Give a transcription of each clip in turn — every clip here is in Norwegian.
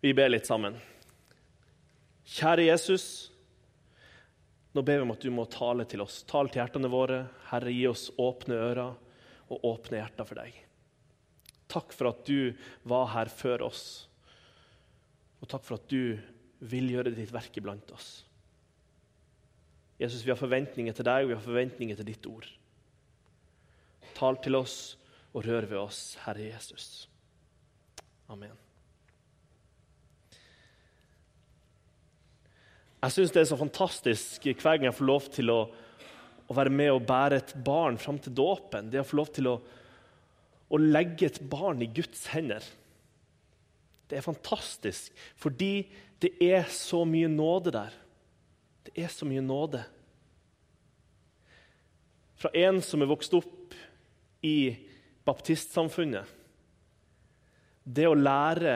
Vi ber litt sammen. Kjære Jesus, nå ber vi om at du må tale til oss. Tale til hjertene våre. Herre, gi oss åpne ører og åpne hjerter for deg. Takk for at du var her før oss, og takk for at du vil gjøre ditt verk iblant oss. Jesus, vi har forventninger til deg, og vi har forventninger til ditt ord. Tal til oss og rør ved oss, Herre Jesus. Amen. Jeg syns det er så fantastisk hver gang jeg får lov til å, å være med og bære et barn fram til dåpen. Det å få lov til å, å legge et barn i Guds hender. Det er fantastisk fordi det er så mye nåde der. Det er så mye nåde. Fra en som er vokst opp i baptistsamfunnet. Det å lære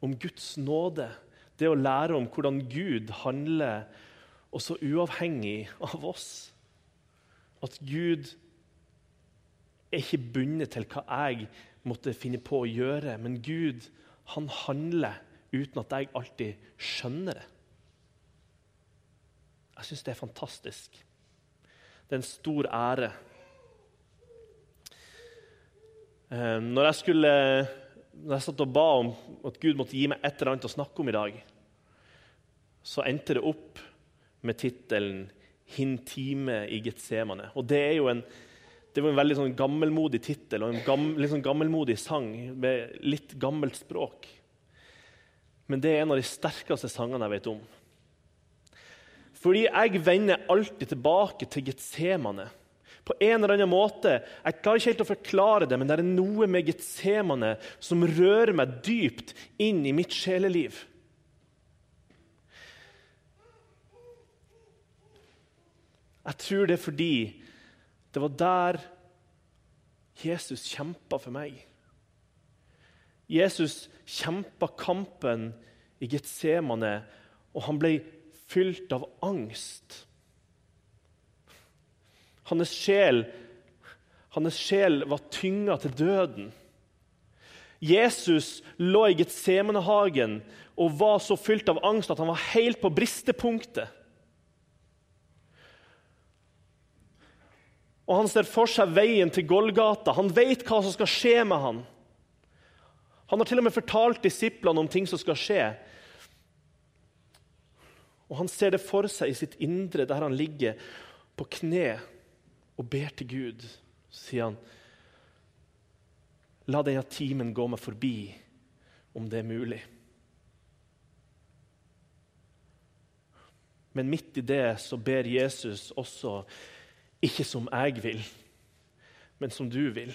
om Guds nåde det å lære om hvordan Gud handler også uavhengig av oss. At Gud er ikke bundet til hva jeg måtte finne på å gjøre, men Gud han handler uten at jeg alltid skjønner det. Jeg syns det er fantastisk. Det er en stor ære. Eh, når jeg skulle når jeg satt og ba om at Gud måtte gi meg et eller annet å snakke om i dag, så endte det opp med tittelen 'Hintime i Getsemane'. Og Det er jo en, det var en veldig sånn gammelmodig tittel og en gam, litt sånn gammelmodig sang med litt gammelt språk. Men det er en av de sterkeste sangene jeg vet om. Fordi jeg vender alltid tilbake til Getsemane på en eller annen måte. Jeg klarer ikke helt å forklare det, men det er noe med Getsemane som rører meg dypt inn i mitt sjeleliv. Jeg tror det er fordi det var der Jesus kjempa for meg. Jesus kjempa kampen i Getsemane, og han ble fylt av angst. Hans sjel, hans sjel var tynga til døden. Jesus lå i Getsemanehagen og var så fylt av angst at han var helt på bristepunktet. Og han ser for seg veien til Golgata. Han vet hva som skal skje med han. Han har til og med fortalt disiplene om ting som skal skje. Og Han ser det for seg i sitt indre, der han ligger på kne og ber til Gud. Så sier han, La denne timen gå meg forbi, om det er mulig. Men midt i det så ber Jesus også, ikke som jeg vil, men som du vil.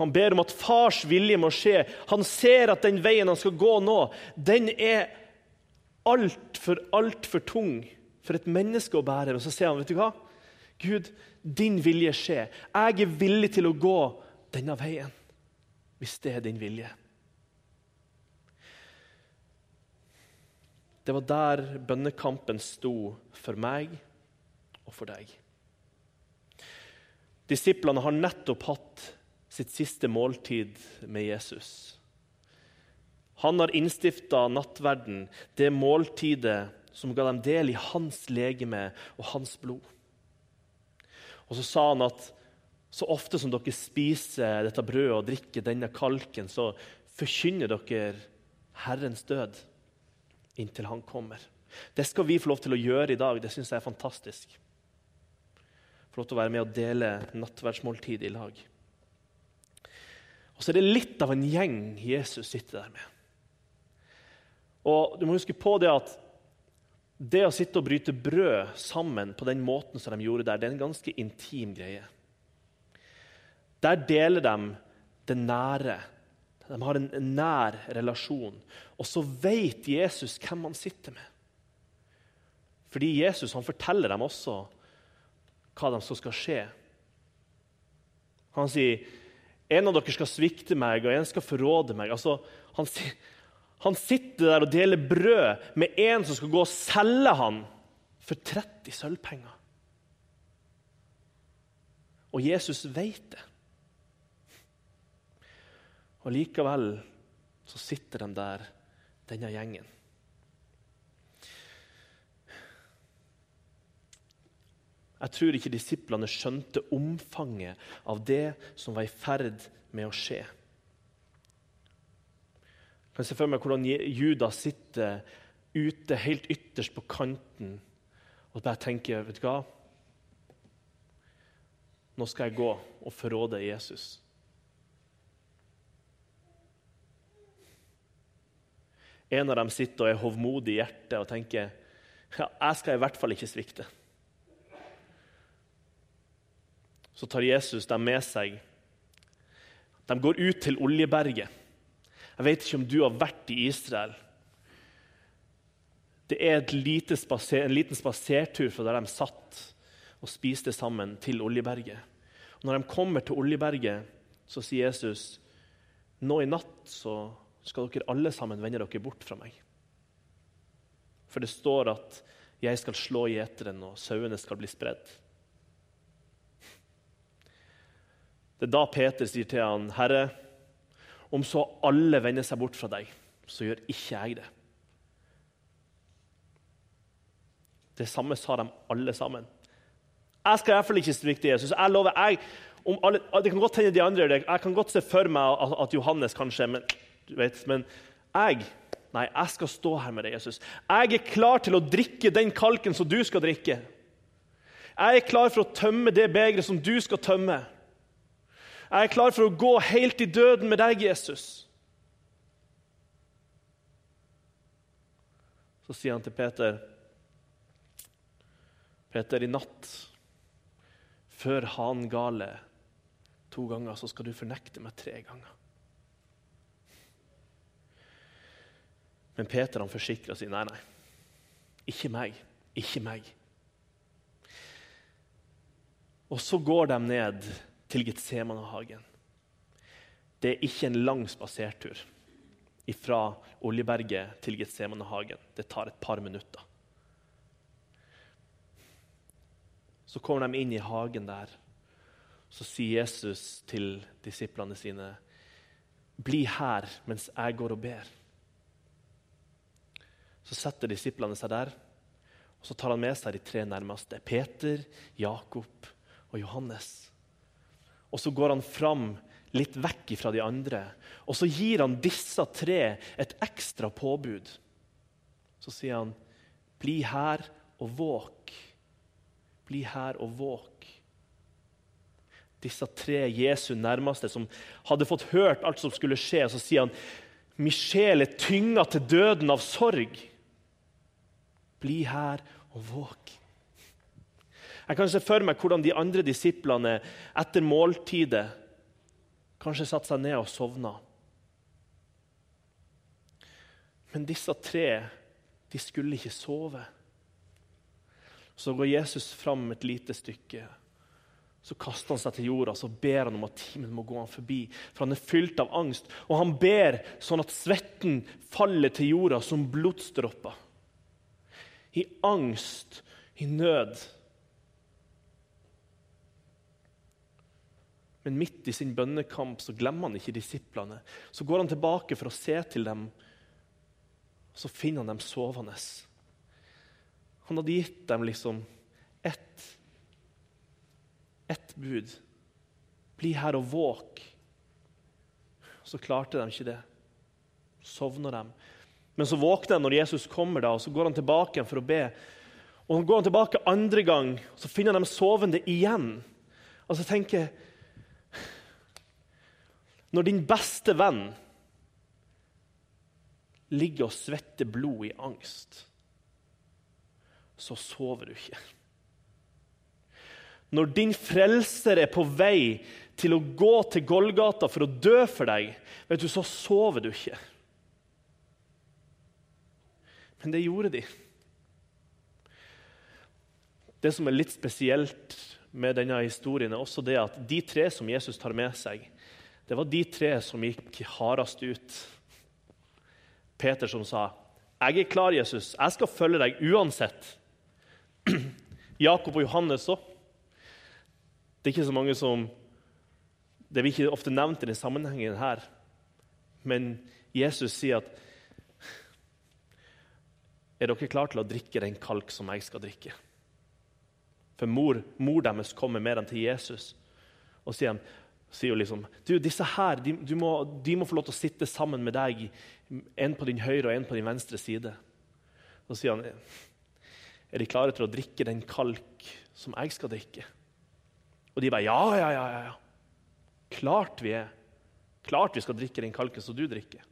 Han ber om at fars vilje må skje. Han ser at den veien han skal gå nå, den er altfor, altfor tung for et menneske å bære. Og så sier han, vet du hva? Gud, din vilje skje. Jeg er villig til å gå denne veien, hvis det er din vilje. Det var der bønnekampen sto for meg og for deg. Disiplene har nettopp hatt sitt siste måltid med Jesus. Han har innstifta nattverden, det måltidet som ga dem del i hans legeme og hans blod. Og så sa han at så ofte som dere spiser dette brødet og drikker denne kalken, så forkynner dere Herrens død inntil han kommer. Det skal vi få lov til å gjøre i dag. Det syns jeg er fantastisk. Få lov til å være med og dele nattverdsmåltid i lag. Og så er det litt av en gjeng Jesus sitter der med. Og du må huske på det at det å sitte og bryte brød sammen på den måten som de gjorde der, det er en ganske intim greie. Der deler de det nære. De har en nær relasjon. Og så vet Jesus hvem han sitter med. Fordi Jesus han forteller dem også hva de så skal skje. Han sier en av dere skal svikte meg, og en skal forråde meg. Altså, han sier han sitter der og deler brød med en som skal gå og selge han for 30 sølvpenger. Og Jesus vet det. Og likevel så sitter de der, denne gjengen. Jeg tror ikke disiplene skjønte omfanget av det som var i ferd med å skje. Kan se for meg hvordan Judas sitter ute helt ytterst på kanten og bare tenker vet du hva? Nå skal jeg gå og forråde Jesus. En av dem sitter og er hovmodig i hjertet og tenker ja, jeg skal i hvert fall ikke svikte. Så tar Jesus dem med seg. De går ut til Oljeberget. Jeg vet ikke om du har vært i Israel. Det er spaser, en liten spasertur fra der de satt og spiste sammen, til Oljeberget. Og når de kommer til Oljeberget, så sier Jesus nå i natt så skal dere alle sammen vende dere bort fra meg. For det står at jeg skal slå gjeteren, og sauene skal bli spredd. Det er da Peter sier til han, 'Herre, om så alle vender seg bort fra deg, så gjør ikke jeg det.' Det samme sa de alle sammen. Jeg skal i hvert fall ikke svikte Jesus. Jeg lover, jeg, alle, Det kan godt hende de andre gjør det. Jeg kan godt se for meg at Johannes kanskje men du vet, Men jeg Nei, jeg skal stå her med deg, Jesus. Jeg er klar til å drikke den kalken som du skal drikke. Jeg er klar for å tømme det begeret som du skal tømme. Jeg er klar for å gå helt i døden med deg, Jesus. Så sier han til Peter Peter, i natt, før han gale to ganger, så skal du fornekte meg tre ganger. Men Peter han forsikrer og sier nei, nei. Ikke meg. Ikke meg. Og så går de ned til Getsemanehagen. Det er ikke en lang spasertur fra Oljeberget til Getsemanehagen. Det tar et par minutter. Så kommer de inn i hagen der. Så sier Jesus til disiplene sine, 'Bli her mens jeg går og ber.' Så setter disiplene seg der, og så tar han med seg de tre nærmeste. Peter, Jakob og Johannes. Og så går han fram litt vekk fra de andre, og så gir han disse tre et ekstra påbud. Så sier han, 'Bli her og våk'. Bli her og våk. Disse tre Jesu nærmeste som hadde fått hørt alt som skulle skje, så sier han, 'Min sjel er tynga til døden av sorg'. Bli her og våk. Jeg kan se for meg hvordan de andre disiplene etter måltidet kanskje satte seg ned og sovna. Men disse tre de skulle ikke sove. Så går Jesus fram et lite stykke. Så kaster han seg til jorda så ber han om at timen må gå han forbi. For han er fylt av angst, og han ber sånn at svetten faller til jorda som blodsdråper i angst, i nød. Men midt i sin bønnekamp så glemmer han ikke disiplene. Så går han tilbake for å se til dem, og så finner han dem sovende. Han hadde gitt dem liksom ett, ett bud. Bli her og våk. Så klarte de ikke det. Sovna de. Men så våkner de når Jesus kommer, da, og så går han tilbake for å be. Og så går han tilbake andre gang, og så finner dem sovende igjen. Og så tenker jeg Når din beste venn ligger og svetter blod i angst, så sover du ikke. Når din frelser er på vei til å gå til Golgata for å dø for deg, vet du, så sover du ikke. Men det gjorde de. Det som er litt spesielt med denne historien, er også det at de tre som Jesus tar med seg, det var de tre som gikk hardest ut. Peter som sa, 'Jeg er klar, Jesus. Jeg skal følge deg uansett.' Jakob og Johannes òg. Det er ikke så mange som Det blir ikke ofte nevnt i denne sammenhengen her. Men Jesus sier at Er dere klare til å drikke den kalk som jeg skal drikke? For mor, mor deres kommer med dem til Jesus og sier, sier jo liksom du, disse her, de, må, de, må, få lov til å sitte sammen med deg, en på din høyre og en på din venstre side. Så sier han er de klare til å drikke den kalk som jeg skal drikke? Og de bare ja, ja, ja. ja. Klart vi er. Klart vi skal drikke den kalken som du drikker.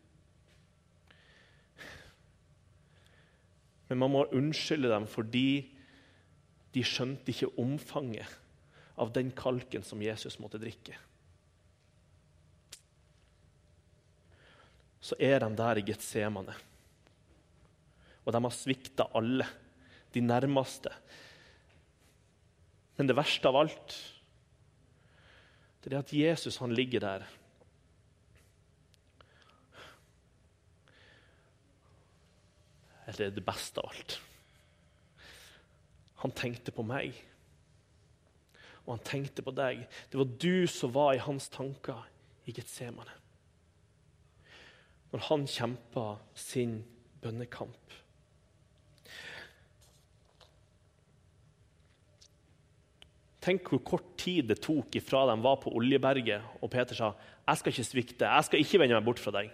Men man må unnskylde dem fordi de skjønte ikke omfanget av den kalken som Jesus måtte drikke. Så er de der i Getsemane. Og de har svikta alle, de nærmeste. Men det verste av alt det er at Jesus han ligger der. Eller det beste av alt. Han tenkte på meg, og han tenkte på deg. Det var du som var i hans tanker i Getsemane. Når han kjempa sin bønnekamp. Tenk hvor kort tid det tok ifra de var på Oljeberget og Peter sa jeg skal ikke svikte, jeg skal ikke vende meg bort fra deg.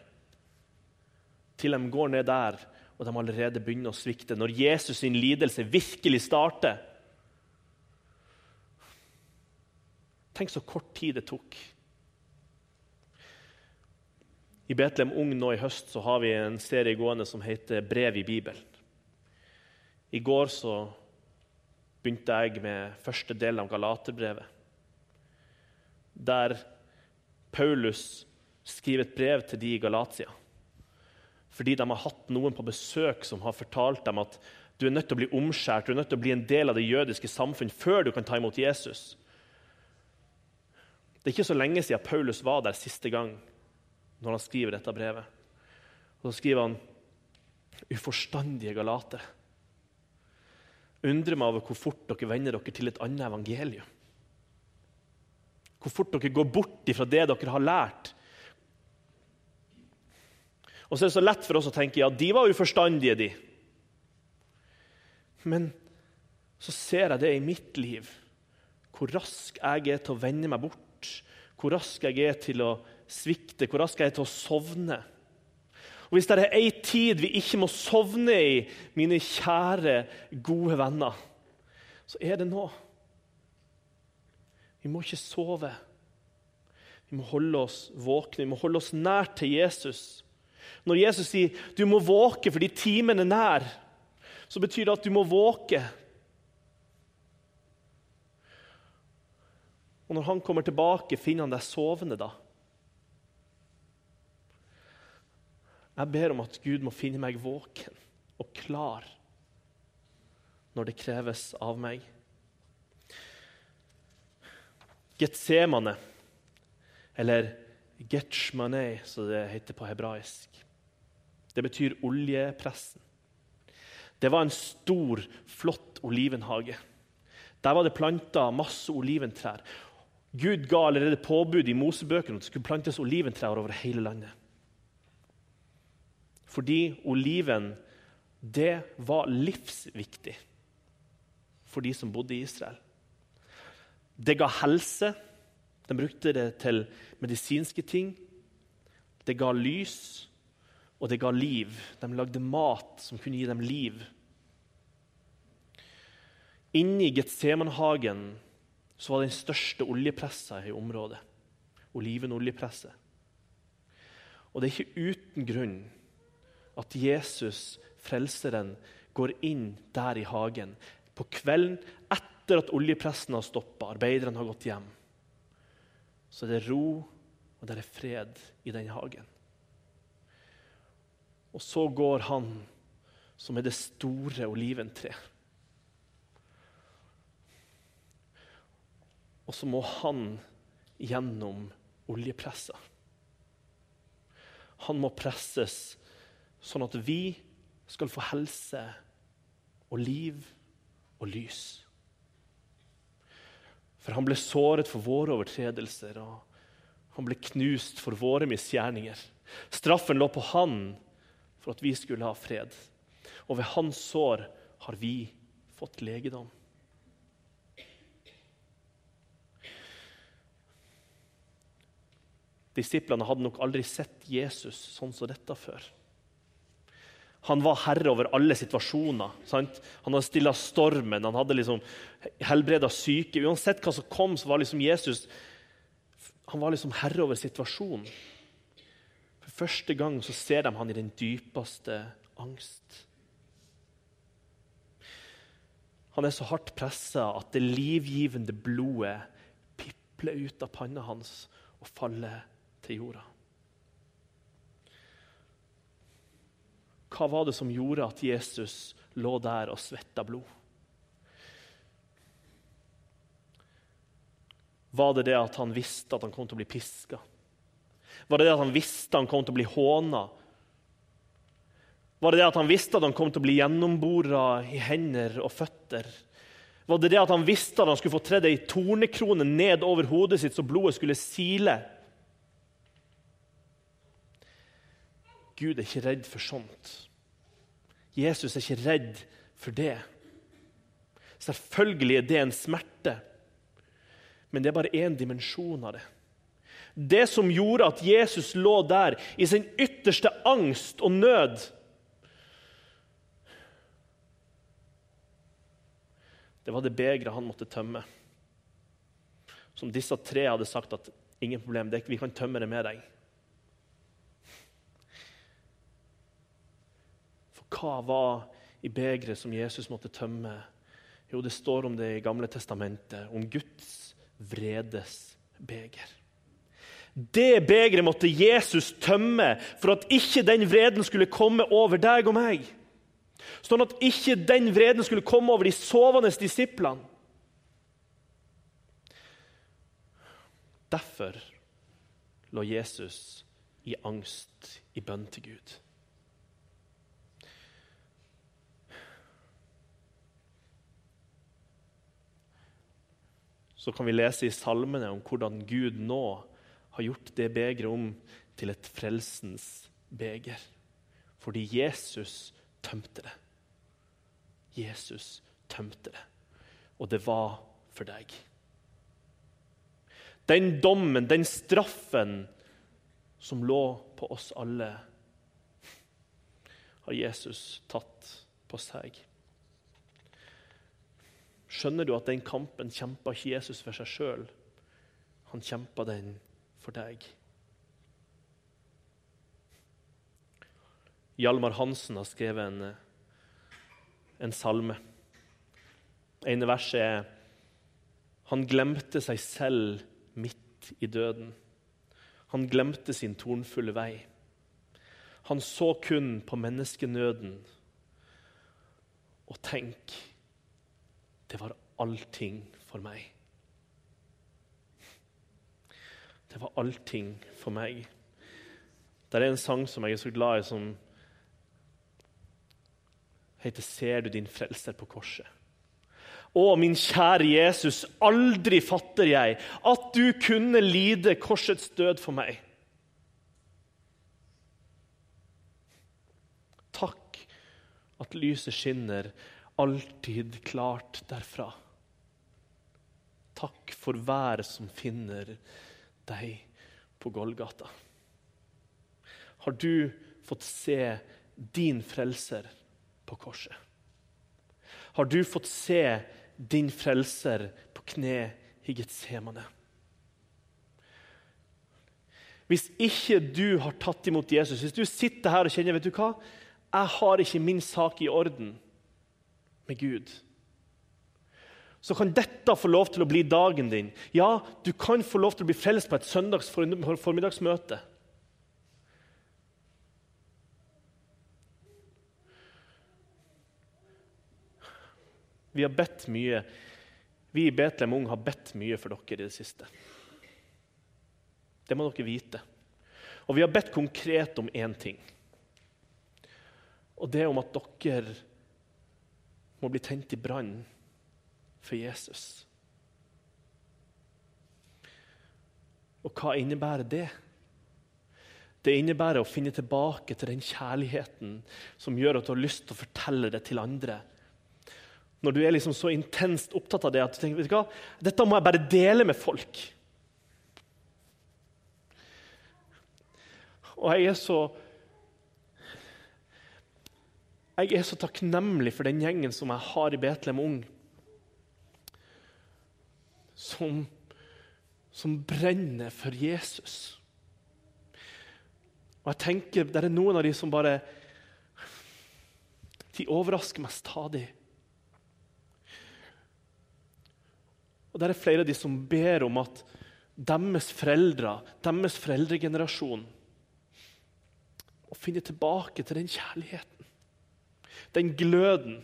Til de går ned der og de allerede begynner å svikte. Når Jesus sin lidelse virkelig starter. Tenk så kort tid det tok. I Betlehem Ung nå i høst så har vi en serie gående som heter 'Brev i Bibelen'. I går så begynte jeg med første del av Galaterbrevet. Der Paulus skriver et brev til de i Galatia. Fordi de har hatt noen på besøk som har fortalt dem at du er nødt til å bli omskjært, du er nødt til å bli en del av det jødiske samfunn før du kan ta imot Jesus. Det er ikke så lenge siden Paulus var der siste gang når han skriver dette brevet. Og Så skriver han uforstandige galater. undrer meg over hvor fort dere vender dere til et annet evangelium. Hvor fort dere går bort fra det dere har lært. Og så er det så lett for oss å tenke ja, de var uforstandige, de. Men så ser jeg det i mitt liv, hvor rask jeg er til å vende meg bort. Hvor rask jeg er til å svikte, hvor rask jeg er til å sovne. Og Hvis det er ei tid vi ikke må sovne i, mine kjære, gode venner, så er det nå. Vi må ikke sove. Vi må holde oss våkne, vi må holde oss nær til Jesus. Når Jesus sier 'du må våke fordi timen er nær', så betyr det at du må våke. Og når han kommer tilbake, finner han deg sovende da. Jeg ber om at Gud må finne meg våken og klar når det kreves av meg. Getsemane, eller Getshmane, som det heter på hebraisk. Det betyr oljepressen. Det var en stor, flott olivenhage. Der var det planta masse oliventrær. Gud ga allerede påbud i Mosebøkene at det skulle plantes oliventrær over hele landet. Fordi oliven, det var livsviktig for de som bodde i Israel. Det ga helse. De brukte det til medisinske ting. Det ga lys, og det ga liv. De lagde mat som kunne gi dem liv. Inni Getsemanhagen så var den største oljepressa i området. Olivenoljepresset. Og det er ikke uten grunn at Jesus, frelseren, går inn der i hagen på kvelden etter at oljepressen har stoppa, arbeiderne har gått hjem. Så er det ro, og det er fred i den hagen. Og så går han som er det store oliventreet. Og så må han gjennom oljepressa. Han må presses sånn at vi skal få helse og liv og lys. For han ble såret for våre overtredelser og Han ble knust for våre misgjerninger. Straffen lå på han for at vi skulle ha fred. Og ved hans sår har vi fått legedom. Disiplene hadde nok aldri sett Jesus sånn som dette før. Han var herre over alle situasjoner. Sant? Han hadde stilla stormen, han hadde liksom helbreda syke. Uansett hva som kom, så var liksom Jesus han var liksom herre over situasjonen. For første gang så ser de han i den dypeste angst. Han er så hardt pressa at det livgivende blodet pipler ut av panna hans og faller til jorda. Hva var det som gjorde at Jesus lå der og svetta blod? Var det det at han visste at han kom til å bli piska? Var det det at han visste han kom til å bli håna? Var det det at han visste at han kom til å bli gjennombora i hender og føtter? Var det det at han visste at han skulle få tredd ei tornekrone ned over hodet sitt så blodet skulle sile? Gud er ikke redd for sånt. Jesus er ikke redd for det. Selvfølgelig er det en smerte, men det er bare én dimensjon av det. Det som gjorde at Jesus lå der i sin ytterste angst og nød Det var det begeret han måtte tømme. Som disse tre hadde sagt at ingen problem, vi kan tømme det med deg. Hva var i begeret som Jesus måtte tømme? Jo, det står om det i Gamle testamentet, om Guds vredes beger. Det begeret måtte Jesus tømme for at ikke den vreden skulle komme over deg og meg. Sånn at ikke den vreden skulle komme over de sovende disiplene. Derfor lå Jesus i angst i bønn til Gud. Så kan vi lese i salmene om hvordan Gud nå har gjort det begeret om til et frelsens beger. Fordi Jesus tømte det. Jesus tømte det. Og det var for deg. Den dommen, den straffen som lå på oss alle, har Jesus tatt på seg. Skjønner du at den kampen kjempa ikke Jesus for seg sjøl? Han kjempa den for deg. Hjalmar Hansen har skrevet en, en salme. ene verset er Han glemte seg selv midt i døden. Han glemte sin tornfulle vei. Han så kun på menneskenøden. Og tenk det var allting for meg. Det var allting for meg. Det er en sang som jeg er så glad i, som heter 'Ser du din frelser på korset'. Å, min kjære Jesus, aldri fatter jeg at du kunne lide korsets død for meg. Takk at lyset skinner alltid klart derfra. Takk for hver som finner deg på Golgata. Har du fått se din frelser på korset? Har du fått se din frelser på kne i Getsemane? Hvis ikke du har tatt imot Jesus, hvis du sitter her og kjenner vet du hva, jeg har ikke min sak i orden med Gud, så kan dette få lov til å bli dagen din. Ja, du kan få lov til å bli frelst på et søndags formiddagsmøte. Vi har bedt mye. Vi i Betlehem Ung har bedt mye for dere i det siste. Det må dere vite. Og vi har bedt konkret om én ting. Og det er om at dere må bli tent i brann for Jesus. Og hva innebærer det? Det innebærer å finne tilbake til den kjærligheten som gjør at du har lyst til å fortelle det til andre. Når du er liksom så intenst opptatt av det at du tenker vet du hva, dette må jeg bare dele med folk. Og jeg er så Jeg er så takknemlig for den gjengen som jeg har i Betlehem Ung. Som, som brenner for Jesus. Og jeg tenker, Det er noen av de som bare De overrasker meg stadig. Og det er flere av de som ber om at deres foreldre, deres foreldregenerasjon Å finne tilbake til den kjærligheten, den gløden.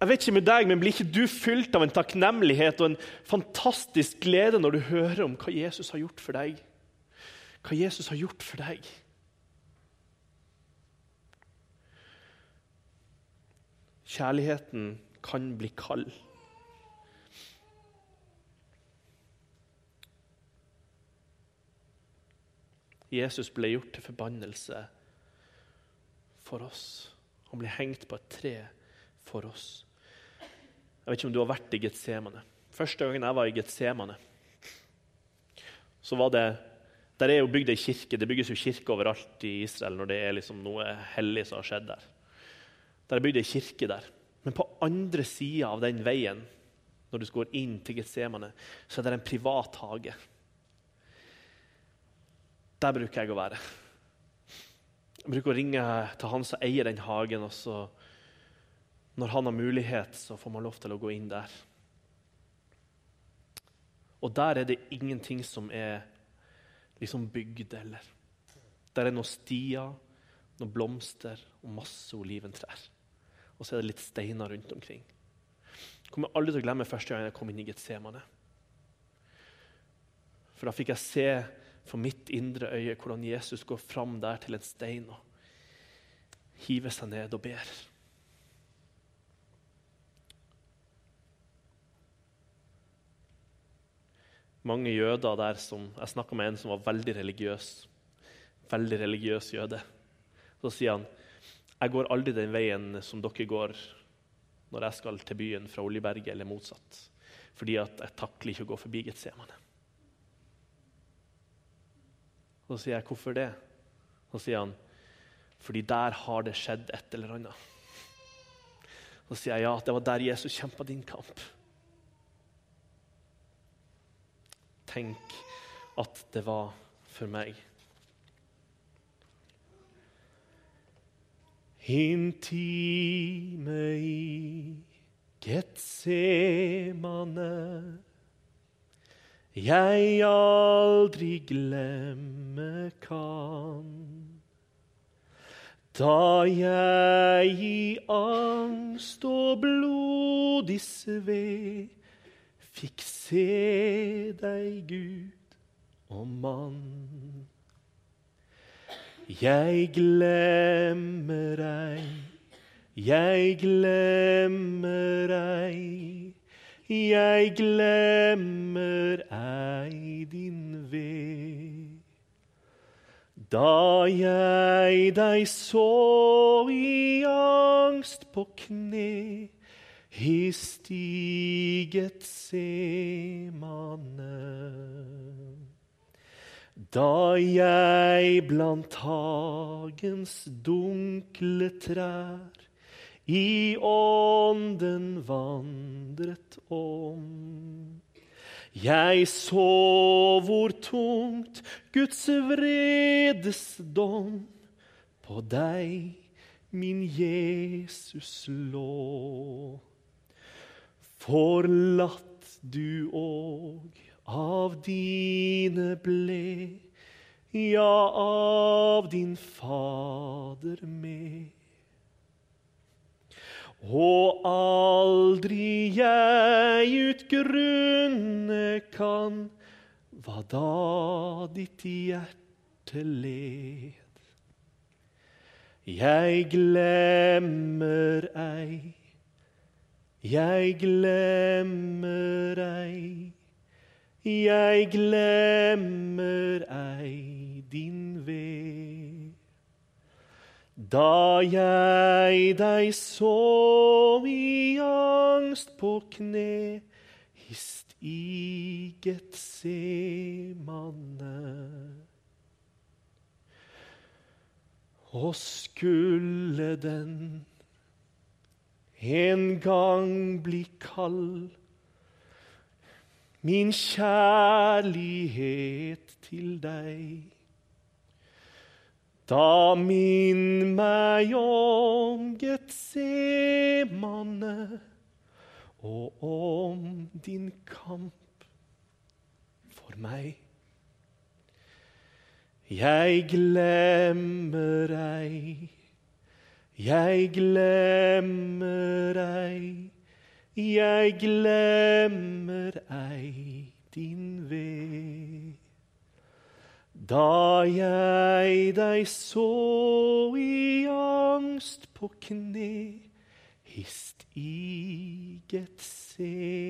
Jeg vet ikke med deg, men Blir ikke du fylt av en takknemlighet og en fantastisk glede når du hører om hva Jesus har gjort for deg? Hva Jesus har gjort for deg? Kjærligheten kan bli kald. Jesus ble gjort til forbannelse for oss. Han ble hengt på et tre for oss. Jeg vet ikke om du har vært i Getsemane. Første gangen jeg var i Getsemane, så var det Der er jo bygd ei kirke. Det bygges jo kirke overalt i Israel når det er liksom noe hellig som har skjedd der. Der er bygd ei kirke der. Men på andre sida av den veien, når du går inn til Getsemane, så er det en privat hage. Der bruker jeg å være. Jeg bruker å ringe til han som eier den hagen. og så Når han har mulighet, så får man lov til å gå inn der. Og der er det ingenting som er liksom bygd eller Der er noen stier, noen blomster og masse oliventrær. Og så er det litt steiner rundt omkring. Jeg kommer aldri til å glemme første gang jeg kom inn i Getsemane. For da fikk jeg se for mitt indre øye hvordan Jesus går fram der til en stein og hiver seg ned og ber. mange jøder der som Jeg snakka med en som var veldig religiøs. Veldig religiøs jøde. Så sier han jeg går aldri den veien som dere går når jeg skal til byen fra Oljeberget, eller motsatt. Fordi at jeg takler ikke å gå forbi Getsemane. Så sier jeg, 'Hvorfor det?' Så sier han, 'Fordi der har det skjedd et eller annet'. Så sier jeg, 'Ja, det var der Jesus kjempa din kamp'. Tenk at det var for meg. Intime i Getsemane jeg aldri glemme kan. Da jeg i angst og blodig sved fikk se deg, Gud og mann. Jeg glemmer ei, jeg glemmer ei, jeg glemmer ei din ved. Da jeg deg så i angst på kne, i stiget semane. Da jeg blant hagens dunkle trær i ånden vandret om. Jeg så hvor tungt Guds vredes dom på deg, min Jesus, lå. Forlatt du òg av dine ble, ja, av din Fader med. Og aldri jeg utgrunne kan hva da ditt hjerte led. Jeg glemmer ei Jeg glemmer ei, jeg glemmer ei Da jeg deg så i angst på kne, hist i Getsemane. Og skulle den en gang bli kald, min kjærlighet til deg. Da minn meg om Getsemane og om din kamp for meg. Jeg glemmer ei, jeg glemmer ei, jeg glemmer ei din ved. Da jeg deg så i angst på kne, hist i Getsemane.